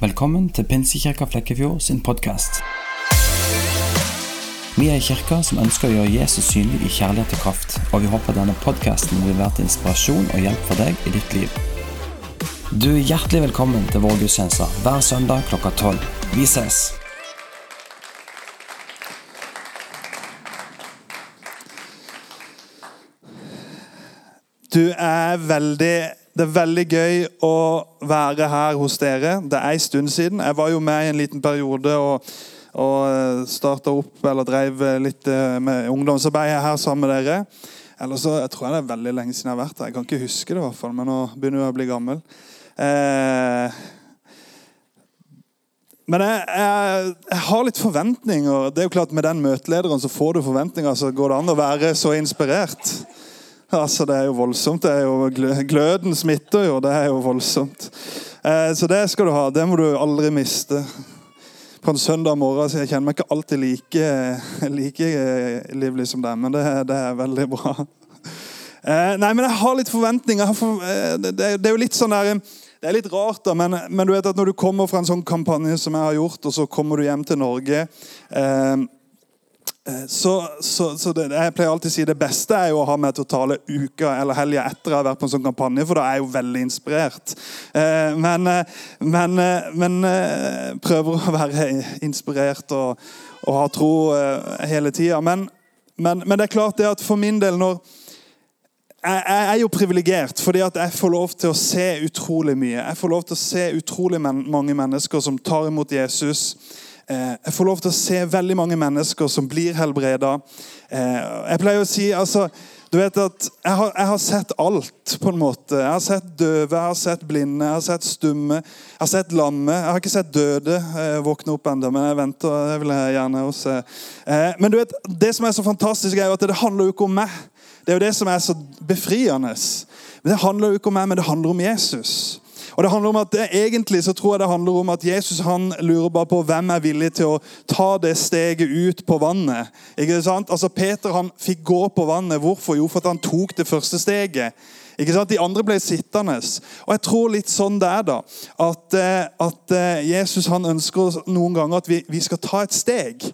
Velkommen til Pinsekirka Flekkefjord sin podkast. Vi er en kirke som ønsker å gjøre Jesus synlig i kjærlighet og kraft, og vi håper denne podkasten vil være til inspirasjon og hjelp for deg i ditt liv. Du er hjertelig velkommen til vår gudstjeneste hver søndag klokka tolv. Vi ses! Du er veldig Det er veldig gøy å være her hos dere. Det er en stund siden. Jeg var jo med i en liten periode og, og starta opp eller drev litt eh, med ungdomsarbeid her sammen med dere. Eller så, Jeg tror det er veldig lenge siden jeg har vært her. Jeg kan ikke huske det, i hvert fall, men nå begynner jeg å bli gammel. Eh, men jeg, jeg, jeg, har litt forventninger. Det er jo klart Med den møtelederen så får du forventninger. Så går det an å være så inspirert. Altså, Det er jo voldsomt. Det er jo Gløden smitter jo. Det er jo voldsomt. Eh, så det skal du ha. Det må du aldri miste. På en søndag morgen så jeg kjenner meg ikke alltid like, like livlig som deg, men det, det, er veldig bra. Eh, nei, men jeg har litt forventninger. For, eh, det, det, er jo litt sånn der det er litt rart, da, men, men, du vet at når du kommer fra en sånn kampanje som jeg har gjort, og så kommer du hjem til Norge eh, Eh, så, så, så det, jeg pleier alltid å si det beste er jo å ha med til å tale uka eller helga etter å har vært på en sånn kampanje, for da er jeg jo veldig inspirert. Eh, men, eh, men, men prøver å være inspirert og, og ha tro hele tida. Men, men, det er klart det at for min del når jeg, jeg er jo privilegert fordi at jeg får lov til å se utrolig mye. Jeg får lov til å se utrolig mange mennesker som tar imot Jesus Eh, jeg får lov til å se veldig mange mennesker som blir helbreda. Eh, jeg pleier å si altså, du vet at jeg har, jeg har, sett alt, på en måte. Jeg har sett døve, jeg har sett blinde, jeg har sett stumme, jeg har sett lamme. Jeg har ikke sett døde eh, våkne opp ennå, men jeg venter. Det vil jeg gjerne også. Men du vet, det som er så fantastisk, er jo at det handler jo ikke om meg. Det er jo det som er så befriende. Men Det handler jo ikke om meg, men det handler om Jesus. Og det handler om at det, Egentlig så tror jeg det handler om at Jesus han lurer bare på hvem er villig til å ta det steget ut på vannet. Ikke sant? Altså Peter han fikk gå på vannet. Hvorfor? Jo, for at han tok det første steget. Ikke sant? De andre ble sittende. Og jeg tror litt sånn det er, da. At, eh, at eh, Jesus han ønsker noen ganger at vi, vi, skal ta et steg.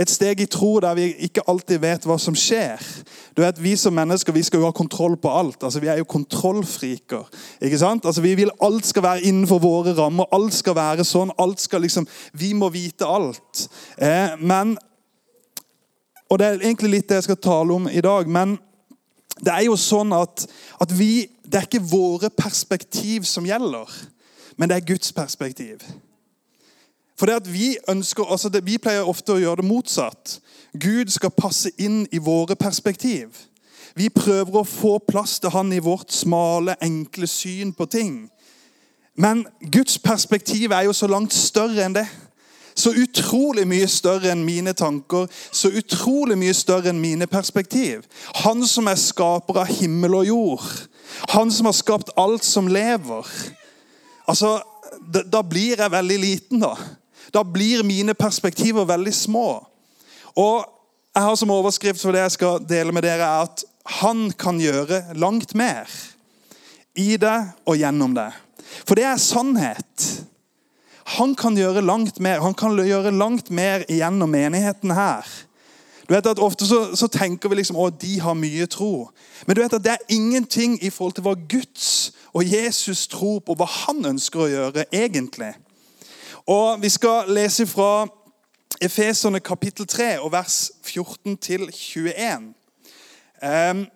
Et steg i tro der vi ikke alltid vet hva som skjer. Du vet, Vi som mennesker vi skal jo ha kontroll på alt. Altså, Vi er jo kontrollfriker. ikke sant? Altså, Vi vil alt skal være innenfor våre rammer. Alt skal være sånn. alt skal liksom, Vi må vite alt. Eh, men Og det er egentlig litt det jeg skal tale om i dag. men det er jo sånn at, at vi, det er ikke våre perspektiv som gjelder, men det er Guds perspektiv. For det at Vi ønsker, altså det, vi pleier ofte å gjøre det motsatt. Gud skal passe inn i våre perspektiv. Vi prøver å få plass til han i vårt smale, enkle syn på ting. Men Guds perspektiv er jo så langt større enn det. Så utrolig mye større enn mine tanker, så utrolig mye større enn mine perspektiv. Han som er skaper av himmel og jord. Han som har skapt alt som lever. Altså, da, blir jeg veldig liten, da. Da blir mine perspektiver veldig små. Og jeg har som overskrift for det jeg skal dele med dere, er at han kan gjøre langt mer. I det og gjennom det. For det er sannhet. Han kan gjøre langt mer. Han kan gjøre langt mer gjennom menigheten her. Du vet at Ofte så, så tenker vi liksom at de har mye tro. Men du vet at det er ingenting i forhold til hva Guds og Jesus tror på, hva han ønsker å gjøre egentlig. Og Vi skal lese fra Efeserne kapittel 3 og vers 14 til 21. Um,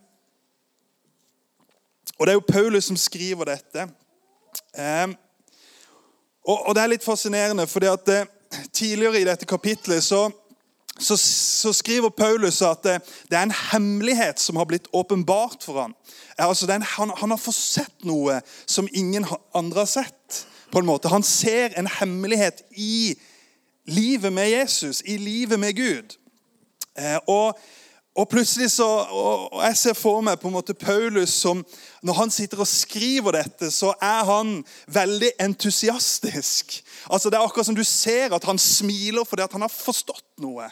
og Det er jo Paulus som skriver dette. Um, og, og, Det er litt fascinerende, at eh, tidligere i dette kapitlet så, så, så, skriver Paulus at det, det, er en hemmelighet som har blitt åpenbart for ham. Altså en, han, han, har fått sett noe som ingen andre har sett. på en måte. Han ser en hemmelighet i livet med Jesus, i livet med Gud. Eh, og og plutselig så, og Jeg ser for meg på en måte Paulus som Når han sitter og skriver dette, så er han veldig entusiastisk. Altså Det er akkurat som du ser at han smiler fordi at han har forstått noe.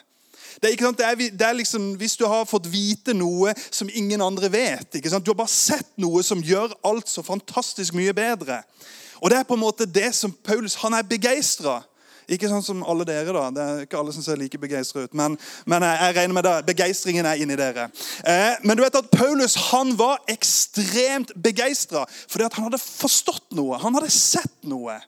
Det er, ikke sant? Det er, det er liksom, Hvis du har fått vite noe som ingen andre vet ikke sant? Du har bare sett noe som gjør alt så fantastisk mye bedre. Og det er på en måte det som Paulus han er begeistra ikke sånn som alle dere, da. Det er ikke alle som ser like begeistra ut. Men, men, jeg regner med det. Begeistringen er inni dere. Eh, men du vet at Paulus han var ekstremt begeistra fordi at han hadde forstått noe. Han hadde sett noe.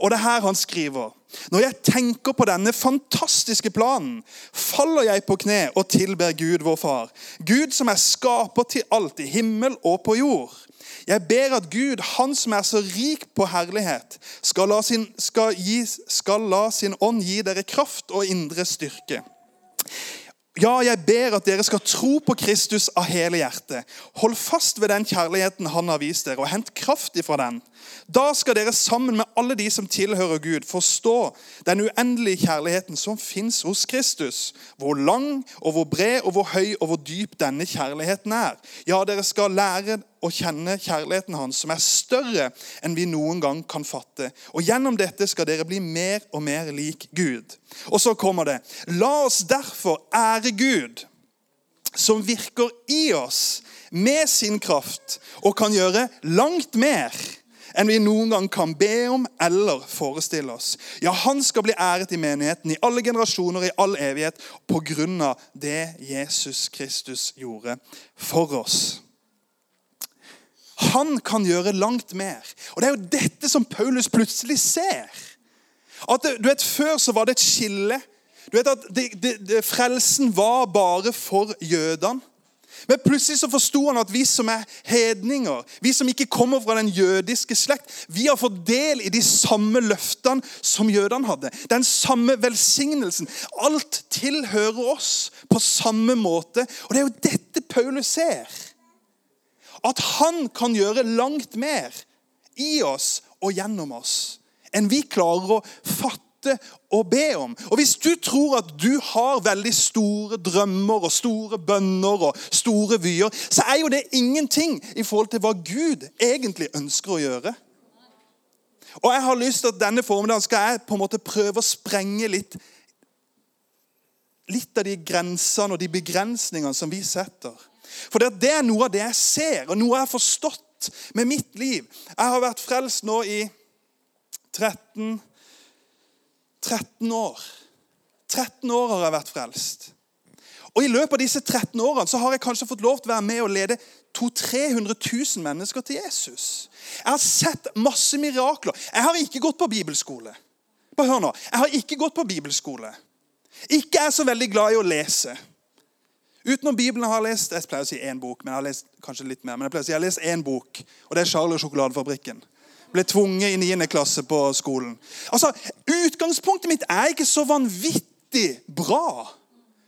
Og det er her han skriver. Når jeg tenker på denne fantastiske planen, faller jeg på kne og tilber Gud, vår far. Gud som er skaper til alt i himmel og på jord. Jeg ber at Gud, Han som er så rik på herlighet, skal la sin, skal gi, skal la sin ånd gi dere kraft og indre styrke. Ja, jeg ber at dere skal tro på Kristus av hele hjertet. Hold fast ved den kjærligheten han har vist dere, og hent kraft ifra den. Da skal dere sammen med alle de som tilhører Gud, forstå den uendelige kjærligheten som fins hos Kristus. Hvor lang og hvor bred og hvor høy og hvor dyp denne kjærligheten er. Ja, dere skal lære å kjenne kjærligheten hans, som er større enn vi noen gang kan fatte. Og gjennom dette skal dere bli mer og mer lik Gud. Og så kommer det. La oss derfor ære Gud, som virker i oss med sin kraft og kan gjøre langt mer enn vi noen gang kan be om eller forestille oss. Ja, han skal bli æret i menigheten i alle generasjoner i all evighet på grunn av det Jesus Kristus gjorde for oss. Han kan gjøre langt mer. Og Det er jo dette som Paulus plutselig ser. At du vet, Før så var det et skille. Du vet at det, det, det, Frelsen var bare for jødene. Men plutselig så forsto han at vi som er hedninger, vi som ikke kommer fra den jødiske slekt, vi har fått del i de samme løftene som jødene hadde. Den samme velsignelsen. Alt tilhører oss på samme måte. Og det er jo dette Paulus ser. At han kan gjøre langt mer i oss og gjennom oss enn vi klarer å fatte og be om. Og Hvis du tror at du har veldig store drømmer og store bønner og store vyer, så er jo det ingenting i forhold til hva Gud egentlig ønsker å gjøre. Og jeg har lyst til at Denne formiddagen skal jeg på en måte prøve å sprenge litt litt av de grensene og de begrensningene som vi setter. For det er noe av det jeg ser, og noe jeg har forstått med mitt liv. Jeg har vært frelst nå i 13 13 år. 13 år har jeg vært frelst. Og I løpet av disse 13 årene så har jeg kanskje fått lov til å være med og lede 200 000-300 000 mennesker til Jesus. Jeg har sett masse mirakler. Jeg har ikke gått på bibelskole. Bare hør nå. Jeg har ikke gått på bibelskole. Ikke er så veldig glad i å lese. Utenom Bibelen har jeg lest jeg pleier å si én bok, men jeg har lest kanskje litt mer, men jeg pleier å si jeg har lest én bok, og det er Charlie og sjokoladefabrikken ble tvunget i 9. klasse på skolen. Altså, Utgangspunktet mitt er ikke så vanvittig bra.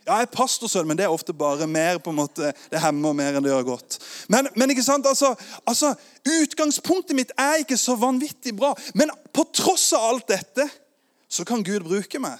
Ja, jeg er pastorsønn, men det er ofte bare mer på en måte, det hemmer mer enn det gjør godt. Men, men ikke sant, altså, altså, Utgangspunktet mitt er ikke så vanvittig bra. Men på tross av alt dette så kan Gud bruke meg.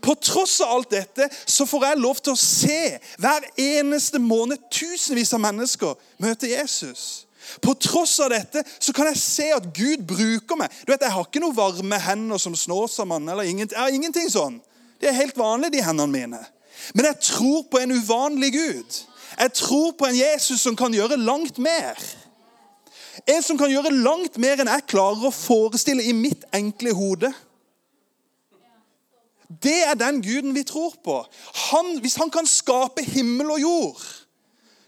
På tross av alt dette så får jeg lov til å se hver eneste måned tusenvis av mennesker møte Jesus. På tross av dette så kan jeg se at Gud bruker meg. Du vet, Jeg har ikke noen varme hender som Snåsamann. eller ingenting. Jeg har ingenting sånn. De er helt vanlige, de hendene mine. Men jeg tror på en uvanlig Gud. Jeg tror på en Jesus som kan gjøre langt mer. En som kan gjøre langt mer enn jeg klarer å forestille i mitt enkle hode. Det er den guden vi tror på. Han, hvis han kan skape himmel og jord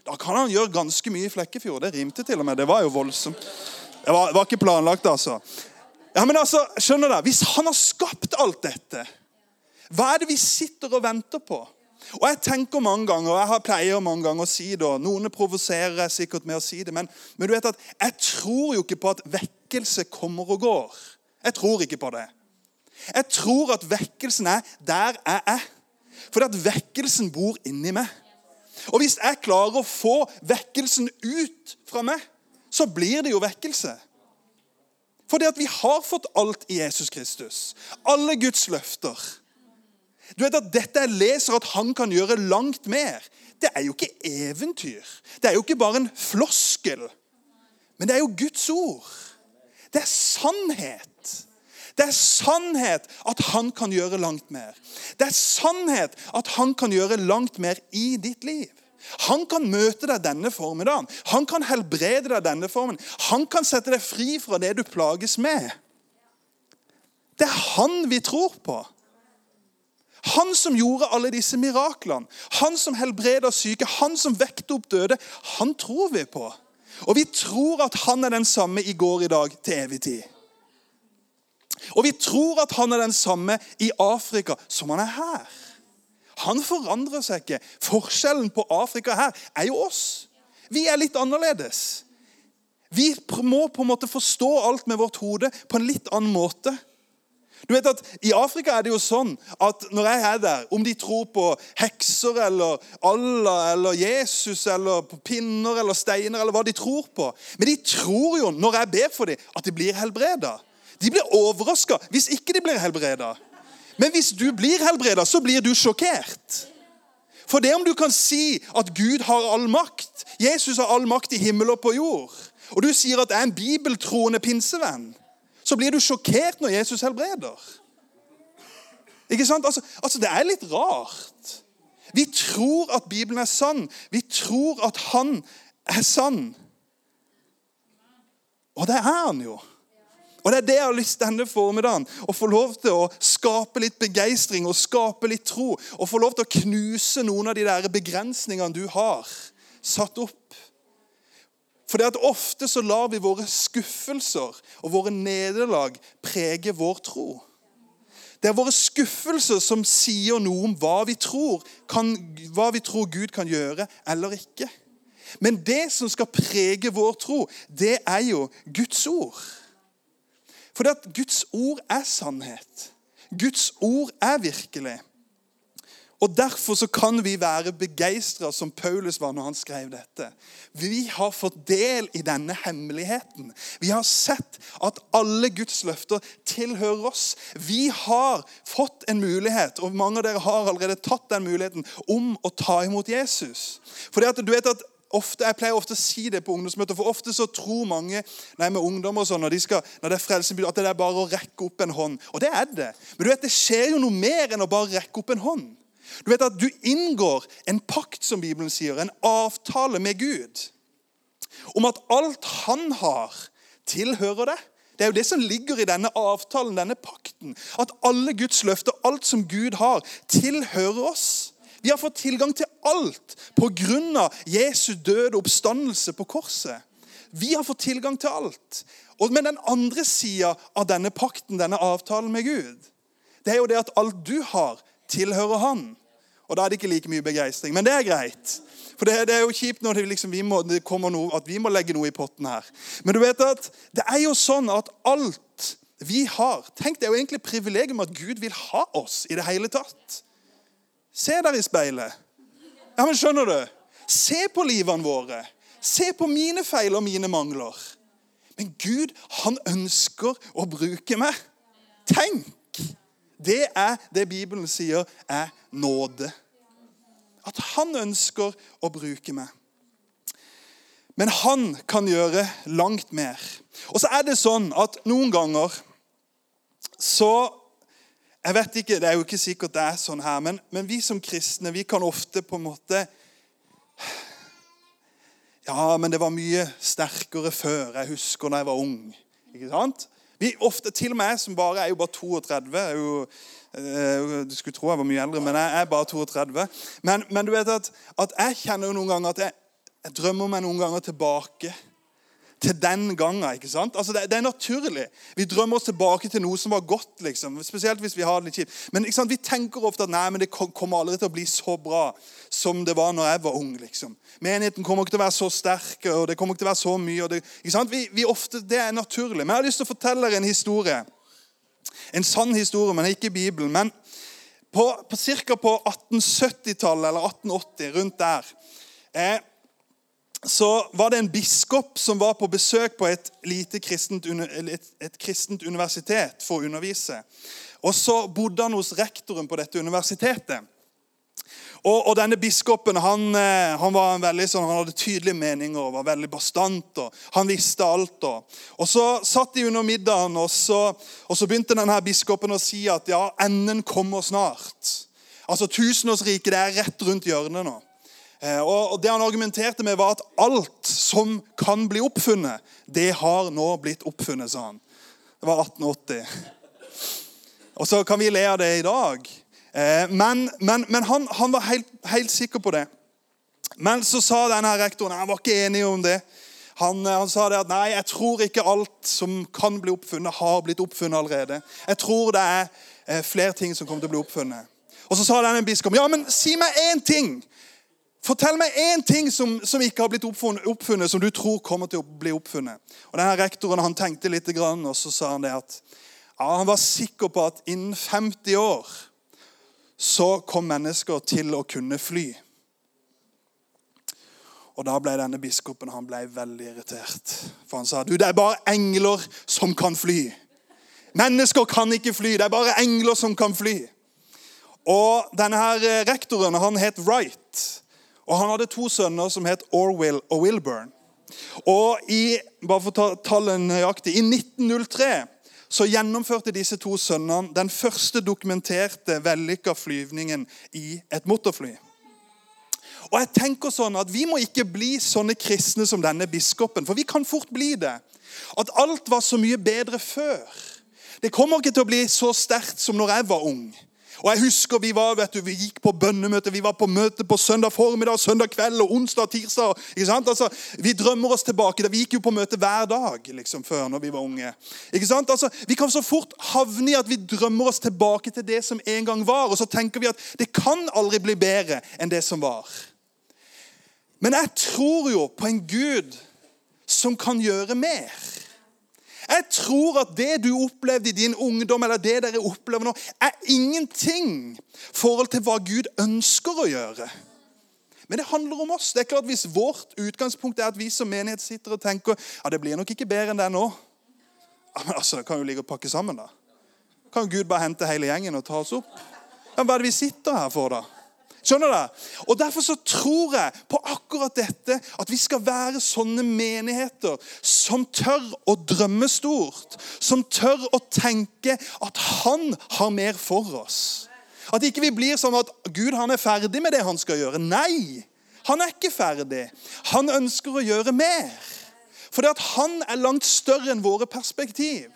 da kan han gjøre ganske mye i Flekkefjord. Det rimte til og med. Det var jo voldsomt. Det var, var ikke planlagt, altså. Ja, men altså, skjønner du, Hvis han har skapt alt dette, hva er det vi sitter og venter på? Og Jeg tenker mange ganger, og jeg pleier mange ganger å si det, og noen provoserer jeg sikkert med å si det, men, men, du vet at jeg tror jo ikke på at vekkelse kommer og går. Jeg tror ikke på det. Jeg tror at vekkelsen er der jeg er. Fordi at vekkelsen bor inni meg. Og hvis jeg klarer å få vekkelsen ut fra meg, så blir det jo vekkelse. For det at vi har fått alt i Jesus Kristus. Alle Guds løfter. Du vet at Dette jeg leser at han kan gjøre langt mer, det er jo ikke eventyr. Det er jo ikke bare en floskel. Men det er jo Guds ord. Det er sannhet. Det er sannhet at han kan gjøre langt mer. Det er sannhet at han kan gjøre langt mer i ditt liv. Han kan møte deg denne formiddagen. Han kan helbrede deg denne formen. Han kan sette deg fri fra det du plages med. Det er han vi tror på. Han som gjorde alle disse miraklene, han som helbreda syke, han som vekte opp døde, han tror vi på. Og vi tror at han er den samme i går, i dag, til evig tid. Og vi tror at han er den samme i Afrika som han er her. Han forandrer seg ikke. Forskjellen på Afrika her er jo oss. Vi er litt annerledes. Vi må på en måte forstå alt med vårt hode på en litt annen måte. Du vet at I Afrika er det jo sånn at når jeg er der, om de tror på hekser eller Allah eller Jesus eller på pinner eller steiner eller hva de tror på Men de tror jo, når jeg ber for dem, at de blir helbreda. De blir overraska hvis ikke de blir helbreda. Men hvis du blir helbreda, så blir du sjokkert. For det om du kan si at Gud har all makt, Jesus har all makt i himmel og på jord, og du sier at jeg er en bibeltroende pinsevenn, så blir du sjokkert når Jesus helbreder. Ikke sant? Altså, altså, Det er litt rart. Vi tror at Bibelen er sann. Vi tror at Han er sann. Og det er han jo. Og Det er det jeg har lyst til denne formiddagen. Å få lov til å skape litt begeistring og skape litt tro. Og få lov til å knuse noen av de der begrensningene du har satt opp. For det at ofte så lar vi våre skuffelser og våre nederlag prege vår tro. Det er våre skuffelser som sier noe om hva vi tror, kan, hva vi tror Gud kan gjøre eller ikke. Men det som skal prege vår tro, det er jo Guds ord. For det at Guds ord er sannhet. Guds ord er virkelig. Og Derfor så kan vi være begeistra, som Paulus var når han skrev dette. Vi har fått del i denne hemmeligheten. Vi har sett at alle Guds løfter tilhører oss. Vi har fått en mulighet, og mange av dere har allerede tatt den muligheten, om å ta imot Jesus. For det at du vet at ofte, Jeg pleier ofte å si det på ungdomsmøter, for ofte så tror mange nei, med ungdommer og sånn, når, de skal, når det er frelsen, at det er bare å rekke opp en hånd. Og det er det. Men du vet, det skjer jo noe mer enn å bare rekke opp en hånd. Du vet at du inngår en pakt, som Bibelen sier, en avtale med Gud. Om at alt han har, tilhører det. Det er jo det som ligger i denne avtalen, denne pakten. At alle Guds løfter, alt som Gud har, tilhører oss. Vi har fått tilgang til alt pga. Jesu døde oppstandelse på korset. Vi har fått tilgang til alt. Men den andre sida av denne pakten, denne avtalen med Gud, det er jo det at alt du har, tilhører Han. Og Da er det ikke like mye begeistring, men det er greit. For det, det er jo kjipt når det, liksom, vi må, det kommer noe, at vi må legge noe i potten her. Men du vet at det er jo sånn at alt vi har Tenk, det er jo egentlig privilegium at Gud vil ha oss i det hele tatt. Se der i speilet. Ja, men Skjønner du? Se på livene våre. Se på mine feil og mine mangler. Men Gud, han ønsker å bruke meg. Tenk! Det er det Bibelen sier er nåde. At han ønsker å bruke meg. Men han kan gjøre langt mer. Og så er det sånn at noen ganger så jeg vet ikke, Det er jo ikke sikkert det er sånn her, men, men vi som kristne vi kan ofte på en måte Ja, men det var mye sterkere før. Jeg husker da jeg var ung. Ikke sant? Vi ofte, Til og med jeg som bare er jo bare 32. Er jo, eh, du skulle tro jeg var mye eldre, men jeg er bare 32. Men, men du vet at, at jeg kjenner jo noen ganger at jeg, jeg drømmer meg noen ganger tilbake til den gangen. ikke sant? Altså, det, det, er naturlig. Vi drømmer oss tilbake til noe som var godt. liksom, Spesielt hvis vi har det litt kjipt. Men ikke sant? vi tenker ofte at nei, men det kommer aldri til å bli så bra som det var når jeg var ung. liksom. Menigheten kommer ikke til å være så sterk, og det kommer ikke til å være så mye. Det, ikke sant? Vi, vi ofte, det er naturlig. Men jeg har lyst til å fortelle dere en historie. En sann historie, men ikke i Bibelen. Men på, på på 1870-tallet eller 1880, rundt der eh, så var det en biskop som var på besøk på et lite kristent, et, et kristent universitet for å undervise. Og Så bodde han hos rektoren på dette universitetet. Og, og denne Biskopen han, eh, han, var veldig sånn, han hadde tydelige meninger og var veldig bastant. og Han visste alt. Og, og Så satt de under middagen, og så, og så begynte denne biskopen å si at ja, enden kommer snart. Altså Tusenårsriket er rett rundt hjørnet nå. Eh, og Det han argumenterte med, var at alt som kan bli oppfunnet, det har nå blitt oppfunnet, sa han. Det var 1880. Og så kan vi le av det i dag. Eh, men, men, men han, han, var helt, helt, sikker på det. Men så sa denne rektoren Han var ikke enig om det. Han, eh, han, sa det at nei, jeg tror ikke alt som kan bli oppfunnet, har blitt oppfunnet allerede. Jeg tror det er flere ting som kommer til å bli oppfunnet. Og så sa denne biskopen ja, men si meg én ting. Fortell meg én ting som, som, ikke har blitt oppfunnet, oppfunnet, som du tror kommer til å bli oppfunnet. Og denne Rektoren han tenkte litt, og så sa han det at ja, han var sikker på at innen 50 år så kom mennesker til å kunne fly. Og Da ble denne biskopen han ble veldig irritert. For han sa du, det er bare engler som kan fly. Mennesker kan ikke fly. Det er bare engler som kan fly. Og denne her eh, rektoren han het Wright. Og Han hadde to sønner som het Orwell og Wilburn. Og i, bare for å ta tallet nøyaktig, I 1903 så gjennomførte disse to sønnene den første dokumenterte vellykka flyvningen i et motorfly. Og jeg tenker sånn at Vi må ikke bli sånne kristne som denne biskopen, for vi kan fort bli det. At alt var så mye bedre før. Det kommer ikke til å bli så sterkt som når jeg var ung. Og jeg husker Vi var, vet du, vi gikk på bønnemøte, vi var på møte på søndag formiddag, søndag kveld og onsdag tirsdag. ikke sant? Altså, Vi drømmer oss tilbake. Vi gikk jo på møte hver dag liksom, før når vi var unge. ikke sant? Altså, Vi kan så fort havne i at vi drømmer oss tilbake til det som en gang var. Og så tenker vi at det kan aldri bli bedre enn det som var. Men jeg tror jo på en Gud som kan gjøre mer. Jeg tror at det du opplevde i din ungdom, eller det dere opplever nå, er ingenting i forhold til hva Gud ønsker å gjøre. Men det handler om oss. Det er klart Hvis vårt utgangspunkt er at vi som menighet sitter og tenker ja, det blir nok ikke bedre enn det er nå ja, men altså, Det kan jo ligge og pakke sammen, da. Kan Gud bare hente hele gjengen og ta oss opp? Ja, Hva er det vi sitter her for, da? Skjønner du? Og Derfor så tror jeg på akkurat dette, at vi skal være sånne menigheter som tør å drømme stort. Som tør å tenke at han har mer for oss. At ikke vi blir sånn at Gud han er ferdig med det han skal gjøre. Nei, han er ikke ferdig. Han ønsker å gjøre mer. For det at han er langt større enn våre perspektiv.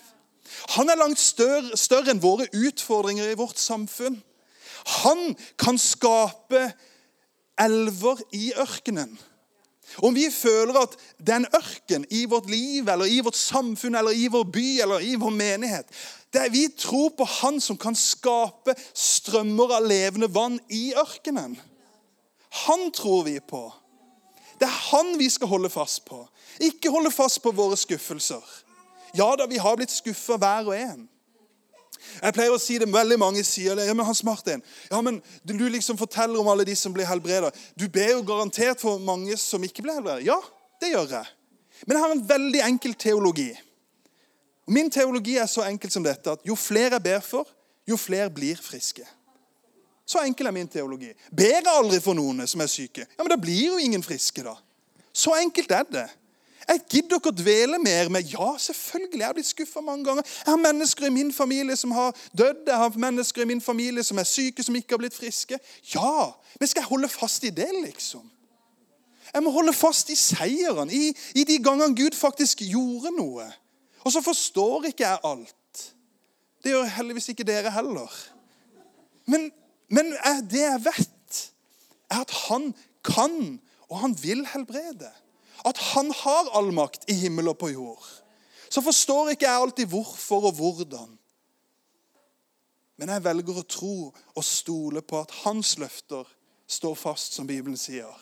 Han er langt større, større enn våre utfordringer i vårt samfunn. Han kan skape elver i ørkenen. Om vi føler at det er en ørken i vårt liv eller i vårt samfunn eller i vår by eller i vår menighet det er Vi tror på Han som kan skape strømmer av levende vann i ørkenen. Han tror vi på. Det er han vi skal holde fast på. Ikke holde fast på våre skuffelser. Ja da, vi har blitt skuffa hver og en. Jeg pleier å si det, Veldig mange sier det. Ja, men Hans Martin, ja, men du liksom forteller om alle de som blir helbreda. Du ber jo garantert for mange som ikke blir helbreda. Ja, det gjør jeg. Men jeg har en veldig enkel teologi. Og Min teologi er så enkel som dette at jo flere jeg ber for, jo flere blir friske. Så enkel er min teologi. Ber jeg aldri for noen som er syke, ja, men da blir jo ingen friske. da. Så enkelt er det. Jeg gidder ikke å dvele mer med Ja, selvfølgelig. Jeg har blitt skuffa mange ganger. Jeg har mennesker i min familie som har dødd. Jeg har mennesker i min familie som er syke, som ikke har blitt friske. Ja, men skal jeg holde fast i det, liksom? Jeg må holde fast i seieren, i, i de gangene Gud faktisk gjorde noe. Og så forstår ikke jeg alt. Det gjør heldigvis ikke dere heller. Men, men det jeg vet, er at han kan, og han vil helbrede at han har all makt i himmel og på jord, så forstår ikke jeg alltid hvorfor og hvordan. Men jeg velger å tro og stole på at hans løfter står fast, som Bibelen sier.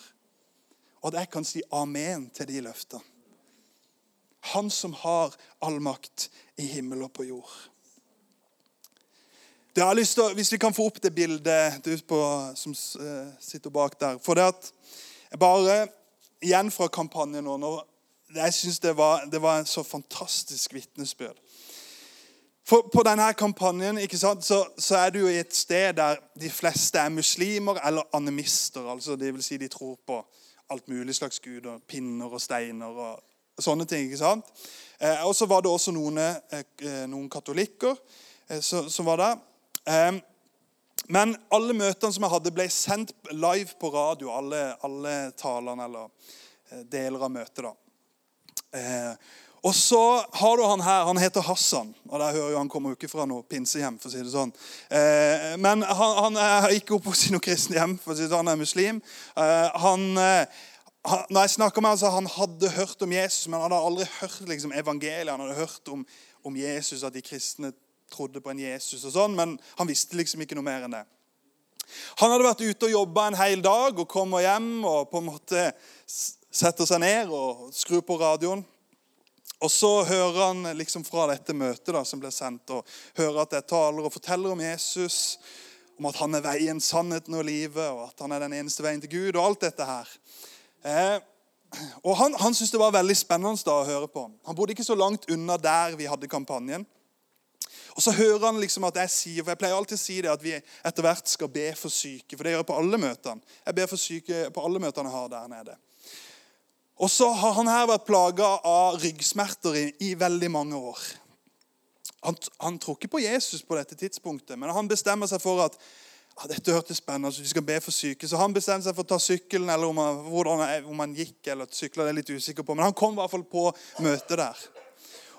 Og at jeg kan si amen til de løftene. Han som har all makt i himmel og på jord. Det har lyst til, Hvis vi kan få opp det bildet du på, som uh, sitter bak der. For det at jeg bare igjen fra kampanjen nå. Når jeg syns det, det, var en så fantastisk vitnesbyrd. For På denne kampanjen sant, så, så, er du i et sted der de fleste er muslimer eller animister. altså det vil si De tror på alt mulig slags guder. Pinner og steiner og sånne ting. ikke sant? Eh, og så var det også noen, eh, noen katolikker eh, som var der. Men alle møtene som jeg hadde, ble sendt live på radio. Alle, alle talene eller eh, deler av møtet. da. Eh, Og så har du han her. Han heter Hassan. og der hører jo Han kommer jo ikke fra noe pinsehjem. for å si det sånn. Eh, men han, han er ikke oppvokst i noe kristent hjem. for å si det sånn, Han er muslim. Eh, han, eh, han, når jeg snakker med han, så Han hadde hørt om Jesus, men han hadde aldri hørt liksom, evangeliet. Han hadde hørt om, om, Jesus, at de kristne trodde på en Jesus og sånn, men han visste liksom ikke noe mer enn det. Han hadde vært ute og jobba en hel dag og kommer hjem og på en måte setter seg ned og skrur på radioen. Og så hører han liksom fra dette møtet da, som ble sendt, og hører at jeg taler og forteller om Jesus, om at han er veien, sannheten og livet, og at han er den eneste veien til Gud, og alt dette her. Eh, og Han, han syntes det var veldig spennende da å høre på. Han bodde ikke så langt unna der vi hadde kampanjen. Og så hører han liksom at jeg sier, for jeg pleier alltid å si det, at vi etter hvert skal be for syke. For det gjør jeg på alle møtene. Jeg ber for syke på alle møtene jeg har der nede. Og så har han her vært plaga av ryggsmerter i, i, veldig mange år. Han, han, tror ikke på Jesus på dette tidspunktet, men han bestemmer seg for at ja, dette hørtes spennende, ut, vi skal be for syke. Så han bestemmer seg for å ta sykkelen, eller om han, hvordan, om han gikk eller sykla. det er litt usikker på, Men han kom i hvert fall på møtet der.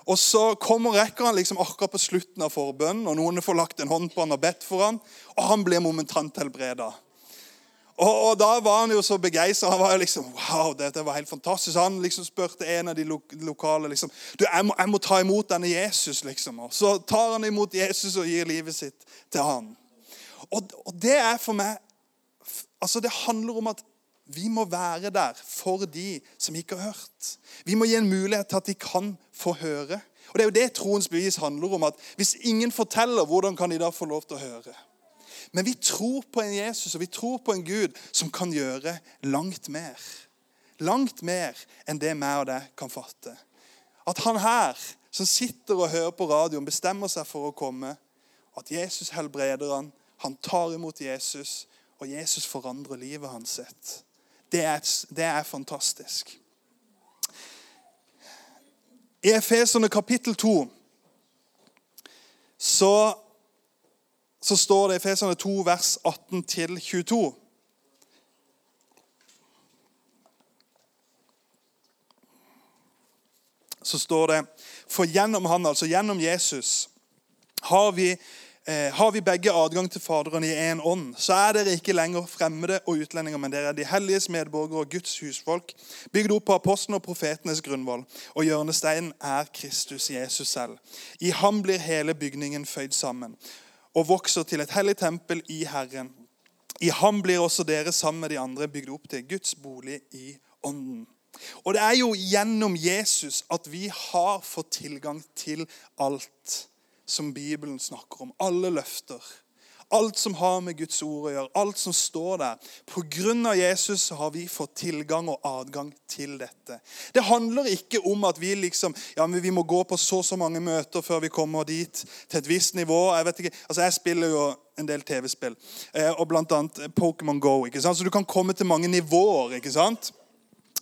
Og Så kommer rekker han liksom akkurat på slutten av forbønnen, og noen får lagt en hånd på han og bedt for han, og han blir momentant helbreda. Og, og, Da var han jo så begeistra. Han var jo liksom Wow, dette var helt fantastisk. Han liksom spurte en av de lo lokale liksom, du, jeg må, jeg må, ta imot denne Jesus. liksom. Og så tar han imot Jesus og gir livet sitt til han. Og, og det er for meg altså Det handler om at vi må være der for de som ikke har hørt. Vi må gi en mulighet til at de kan få høre. Og Det er jo det troens bevis handler om. at Hvis ingen forteller, hvordan kan de da få lov til å høre? Men vi tror på en Jesus og vi tror på en Gud som kan gjøre langt mer. Langt mer enn det meg og deg kan fatte. At han her, som sitter og hører på radioen, bestemmer seg for å komme. At Jesus helbreder han, han tar imot Jesus, og Jesus forandrer livet hans sitt. Det er, det er fantastisk. I Efeserne kapittel 2 så så står det i Efeserne 2, vers 18-22. Så står det For gjennom han, altså gjennom Jesus, har vi, har vi begge adgang til Faderen i én ånd. Så er dere ikke lenger fremmede og utlendinger, men dere er de helliges medborgere og Guds husfolk, bygd opp på apostlene og profetenes grunnvoll. Og hjørnesteinen er Kristus Jesus selv. I ham blir hele bygningen føyd sammen og vokser til et hellig tempel i Herren. I ham blir også dere sammen med de andre bygd opp til Guds bolig i ånden. Og det er jo gjennom Jesus at vi har fått tilgang til alt som Bibelen snakker om. Alle løfter. Alt som har med Guds ord å gjøre, alt som står der. Pga. Jesus har vi fått tilgang og adgang til dette. Det handler ikke om at vi liksom, ja, men vi må gå på så så mange møter før vi kommer dit til et visst nivå. Jeg vet ikke, altså jeg spiller jo en del TV-spill, eh, og bl.a. Pokémon Go. ikke sant? Så du kan komme til mange nivåer. ikke sant?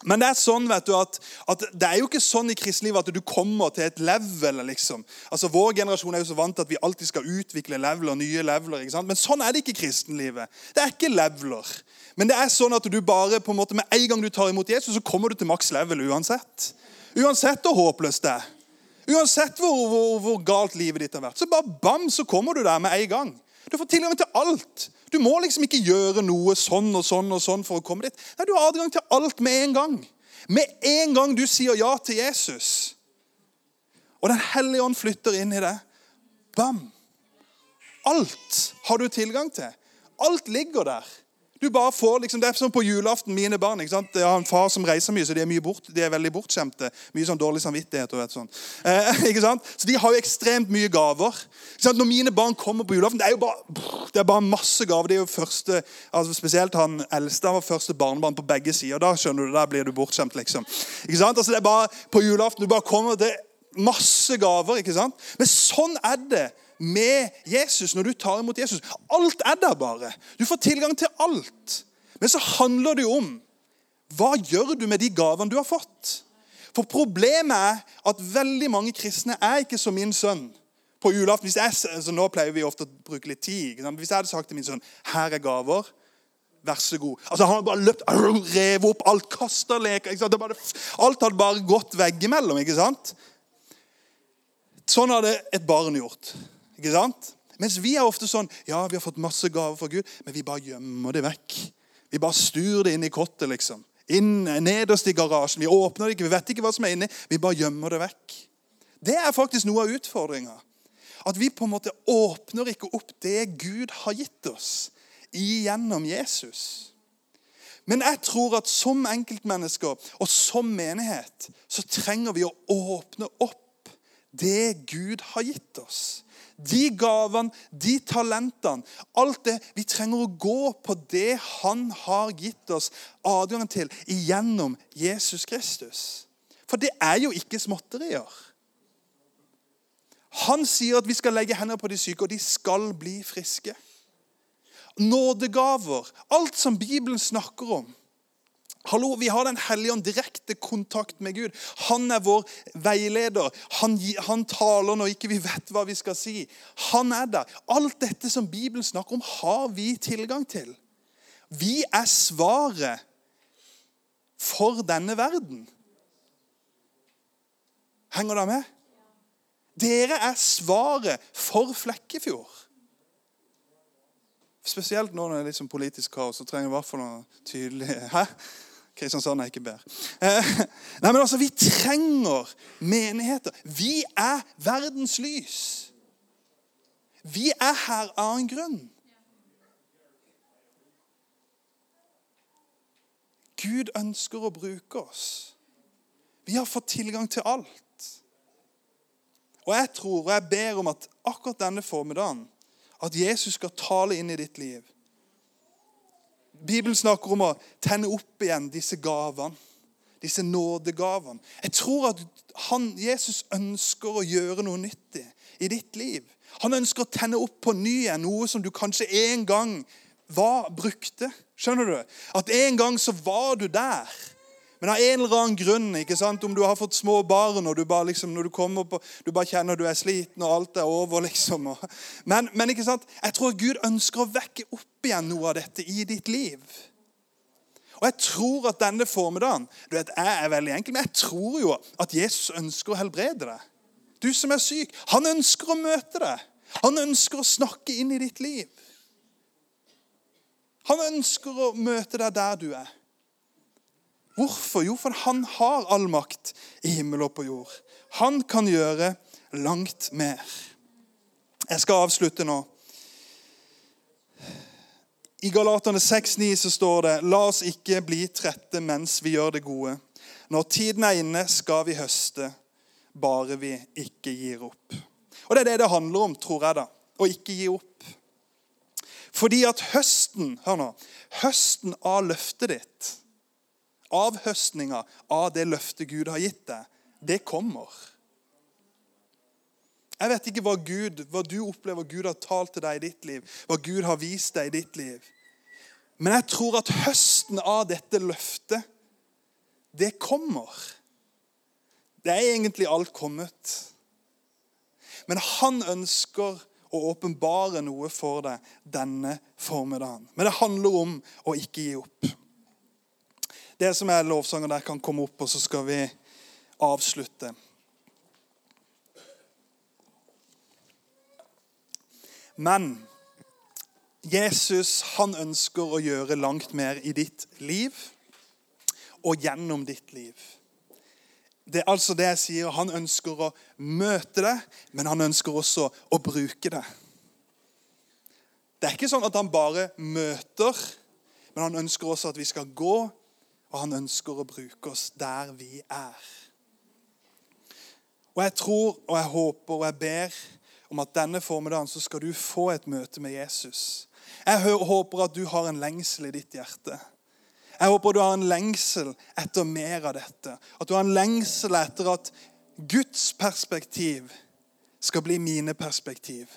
Men det er sånn vet du, at, at det er jo ikke sånn i kristenlivet at du kommer til et level. liksom. Altså Vår generasjon er jo så vant til at vi alltid skal utvikle leveler, nye leveler. ikke sant? Men sånn er det ikke i kristenlivet. Det er ikke leveler. Men det er sånn at du bare på en måte med en gang du tar imot Jesus, så kommer du til maks level uansett. Uansett hvor håpløst det er. Uansett hvor, hvor, hvor galt livet ditt har vært. Så bare bam, så kommer du der med en gang. Du får tilgang til alt. Du må liksom ikke gjøre noe sånn og sånn og sånn for å komme dit. Nei, Du har adgang til alt med en gang. Med en gang du sier ja til Jesus, og Den hellige ånd flytter inn i det, bam! Alt har du tilgang til. Alt ligger der. Du bare får, liksom, Det er som på julaften, mine barn. ikke sant? Jeg har en far som reiser mye, så de er, mye bort, de er veldig bortskjemte. Mye sånn dårlig samvittighet. og vet sånn. Eh, ikke sant? Så de har jo ekstremt mye gaver. Ikke sant? Når mine barn kommer på julaften, det er jo bare, det er bare masse gaver. Det er jo første, altså Spesielt han eldste han var første barnebarn på begge sider. Da skjønner du, da blir du bortskjemt. liksom. Ikke sant? Altså det er bare På julaften du bare kommer til masse gaver. ikke sant? Men sånn er det med Jesus når du tar imot Jesus. Alt er der bare. Du får tilgang til alt. Men så handler det jo om hva gjør du med de gavene du har fått? For problemet er at veldig mange kristne er ikke som min sønn på julaften. Jeg, altså nå pleier vi ofte å bruke litt tid. Hvis jeg hadde sagt til min sønn her er gaver, Vær så god. Altså Han hadde bare løpt, revet opp alt, kasta leker. ikke sant? Alt hadde bare gått veggimellom. ikke sant? Sånn hadde et barn gjort. Ikke sant? Mens vi er ofte sånn Ja, vi har fått masse gaver fra Gud, men vi bare gjemmer det vekk. Vi bare sturer det inn i kottet, liksom. Inn, Nederst i garasjen. Vi åpner det ikke, vi vet ikke hva som er inni. Vi bare gjemmer det vekk. Det er faktisk noe av utfordringa. At vi på en måte åpner ikke opp det Gud har gitt oss igjennom Jesus. Men jeg tror at som enkeltmennesker og som menighet så trenger vi å åpne opp det Gud har gitt oss. De gavene, de talentene, alt det. Vi trenger å gå på det Han har gitt oss adgang til gjennom Jesus Kristus. For det er jo ikke småtterier. Han sier at vi skal legge hender på de syke, og de skal bli friske. Nådegaver, alt som Bibelen snakker om. Hallo, Vi har Den hellige ånd direkte kontakt med Gud. Han er vår veileder. Han, han, taler når ikke vi vet hva vi skal si. Han er der. Alt dette som Bibelen snakker om, har vi tilgang til. Vi er svaret for denne verden. Henger dere med? Dere er svaret for Flekkefjord. Spesielt nå når det er litt sånn politisk kaos, så trenger vi i hvert fall noe tydelig Hæ? Kristiansand er ikke bedre. Eh, nei, men altså, Vi trenger menigheter. Vi er verdens lys. Vi er her av en grunn. Gud ønsker å bruke oss. Vi har fått tilgang til alt. Og jeg tror og jeg ber om at akkurat denne formiddagen at Jesus skal tale inn i ditt liv. Bibelen snakker om å tenne opp igjen disse gavene. Disse nådegavene. Jeg tror at han, Jesus ønsker å gjøre noe nyttig i ditt liv. Han ønsker å tenne opp på ny igjen noe som du kanskje en gang var, brukte. Skjønner du? At en gang så var du der. Men av en eller annen grunn, ikke sant? om du har fått små barn og du bare, liksom, når du kommer på, du bare kjenner du er sliten og alt er over liksom. Men, men ikke sant? jeg tror Gud ønsker å vekke opp igjen noe av dette i ditt liv. Og jeg tror at denne formiddagen du vet, Jeg er veldig enkel, men jeg tror jo at Jesus ønsker å helbrede deg. Du som er syk. Han ønsker å møte deg. Han ønsker å snakke inn i ditt liv. Han ønsker å møte deg der du er. Hvorfor? Jo, for han har all makt i himmel og på jord. Han kan gjøre langt mer. Jeg skal avslutte nå. I Galaterne 6,9 så står det La oss ikke bli trette mens vi gjør det gode. Når tiden er inne, skal vi høste, bare vi ikke gir opp. Og Det er det det handler om, tror jeg, da. Å ikke gi opp. Fordi at høsten hør nå, høsten av løftet ditt avhøstninga av det løftet Gud har gitt deg, det kommer. Jeg vet ikke hva, Gud, hva du opplever Gud har talt til deg i ditt liv, hva Gud har vist deg i ditt liv. Men jeg tror at høsten av dette løftet, det kommer. Det er egentlig alt kommet. Men han ønsker å åpenbare noe for deg denne formiddagen. Men det handler om å ikke gi opp. Det som er lovsanger der, kan komme opp, og så skal vi avslutte. Men Jesus han ønsker å gjøre langt mer i ditt liv og gjennom ditt liv. Det er altså det jeg sier. Han ønsker å møte det, men han ønsker også å bruke det. Det er ikke sånn at han bare møter, men han ønsker også at vi skal gå og han ønsker å bruke oss der vi er. Og jeg tror og jeg håper og jeg ber om at denne formiddagen så skal du få et møte med Jesus. Jeg håper at du har en lengsel i ditt hjerte. Jeg håper du har en lengsel etter mer av dette. At du har en lengsel etter at Guds perspektiv skal bli mine perspektiv.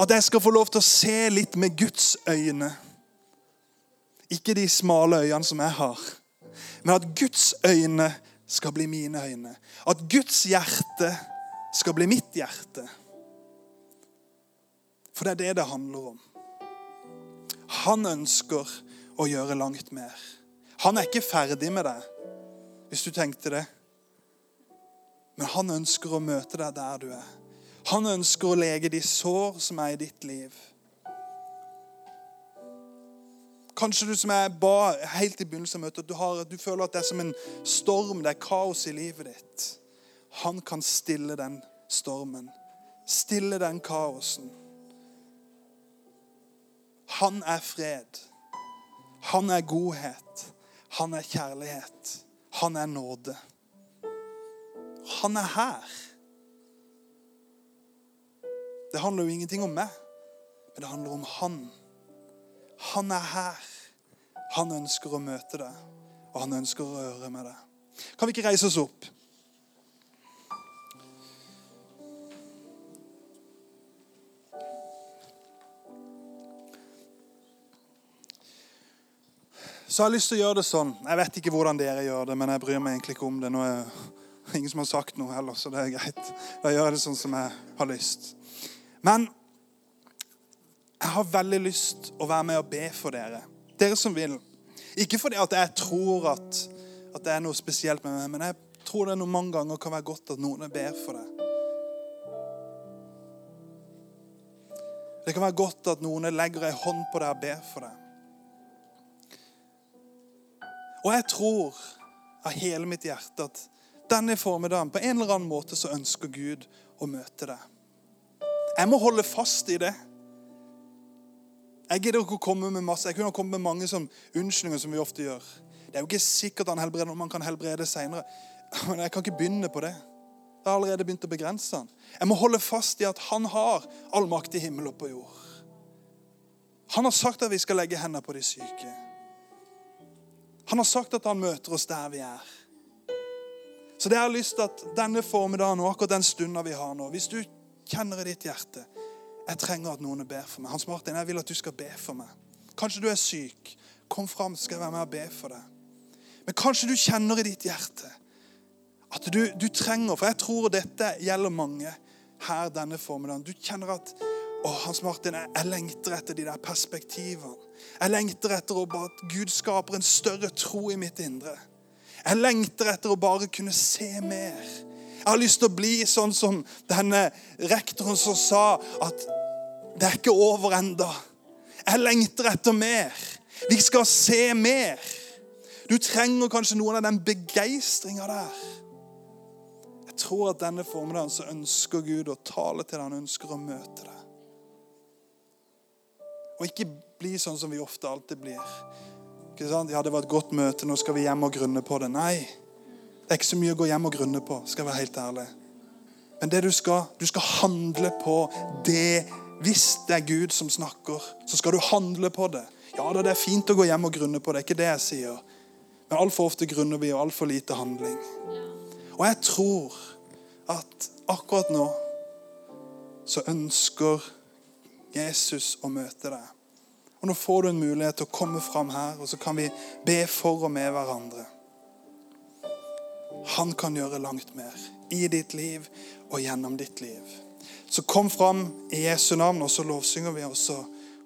At jeg skal få lov til å se litt med Guds øyne. Ikke de smale øynene som jeg har, men at Guds øyne skal bli mine øyne. At Guds hjerte skal bli mitt hjerte. For det er det det handler om. Han ønsker å gjøre langt mer. Han er ikke ferdig med deg, hvis du tenkte det. Men han ønsker å møte deg der du er. Han ønsker å lege de sår som er i ditt liv. Kanskje du som er ba helt i begynnelsen av møtet, du, har, du føler at det er som en storm, det er kaos i livet ditt. Han kan stille den stormen. Stille den kaosen. Han er fred. Han er godhet. Han er kjærlighet. Han er nåde. Han er her. Det handler jo ingenting om meg, men det handler om han. Han er her. Han ønsker å møte deg, og han ønsker å røre med deg. Kan vi ikke reise oss opp? Så jeg har lyst til å gjøre det sånn. Jeg vet ikke hvordan dere gjør det, men jeg bryr meg egentlig ikke om det. Nå er ingen som har sagt noe heller, så det er greit. Da gjør jeg det sånn som jeg har lyst. Men jeg har veldig lyst å være med og be for dere. Dere som vil. Ikke fordi at jeg tror at, at det er noe spesielt med meg, men jeg tror det noen mange ganger kan være godt at noen ber for deg. Det kan være godt at noen legger ei hånd på deg og ber for deg. Og jeg tror av hele mitt hjerte at denne formiddagen på en eller annen måte så ønsker Gud å møte deg. Jeg må holde fast i det. Jeg gidder ikke å komme med masse. Jeg kunne ha kommet med mange som unnskyldninger som vi ofte gjør. Det er jo ikke sikkert han helbreder når man kan helbrede seinere. Men jeg kan ikke begynne på det. Jeg har allerede begynt å begrense han. Jeg må holde fast i at han har all makt i himmel og på jord. Han har sagt at vi skal legge hendene på de syke. Han har sagt at han møter oss der vi er. Så det jeg har lyst til at denne formiddagen og akkurat den stunda vi har nå Hvis du kjenner i ditt hjerte jeg trenger at noen ber for meg. Hans Martin, jeg vil at du skal be for meg. Kanskje du er syk. Kom fram, så skal jeg være med og be for deg. Men kanskje du kjenner i ditt hjerte at du, du trenger For jeg tror dette gjelder mange her denne formiddagen. Du kjenner at å, Hans Martin, jeg, jeg lengter etter de der perspektivene. Jeg lengter etter å bare, at Gud skaper en større tro i mitt indre. Jeg lengter etter å bare kunne se mer. Jeg har lyst til å bli sånn som denne rektoren som sa at det er ikke over enda. Jeg lengter etter mer. Vi skal se mer. Du trenger kanskje noen av den begeistringa der. Jeg tror at denne formiddagen så ønsker Gud å tale til deg. Han ønsker å møte deg. Og ikke bli sånn som vi ofte alltid blir. Ikke sant? Ja, det var et godt møte, nå skal vi hjem og grunne på det. Nei. Det er ikke så mye å gå hjem og grunne på, skal jeg være helt ærlig. Men det du skal, du skal handle på det. Hvis det er Gud som snakker, så skal du handle på det. Ja da, det er fint å gå hjem og grunne på det, det er ikke det jeg sier. Men altfor ofte grunner vi, og altfor lite handling. Og jeg tror at akkurat nå så ønsker Jesus å møte deg. Og Nå får du en mulighet til å komme fram her, og så kan vi be for og med hverandre. Han kan gjøre langt mer i ditt liv og gjennom ditt liv. Så kom fram i Jesu navn, og så lovsynger vi, og så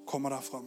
kommer der fram.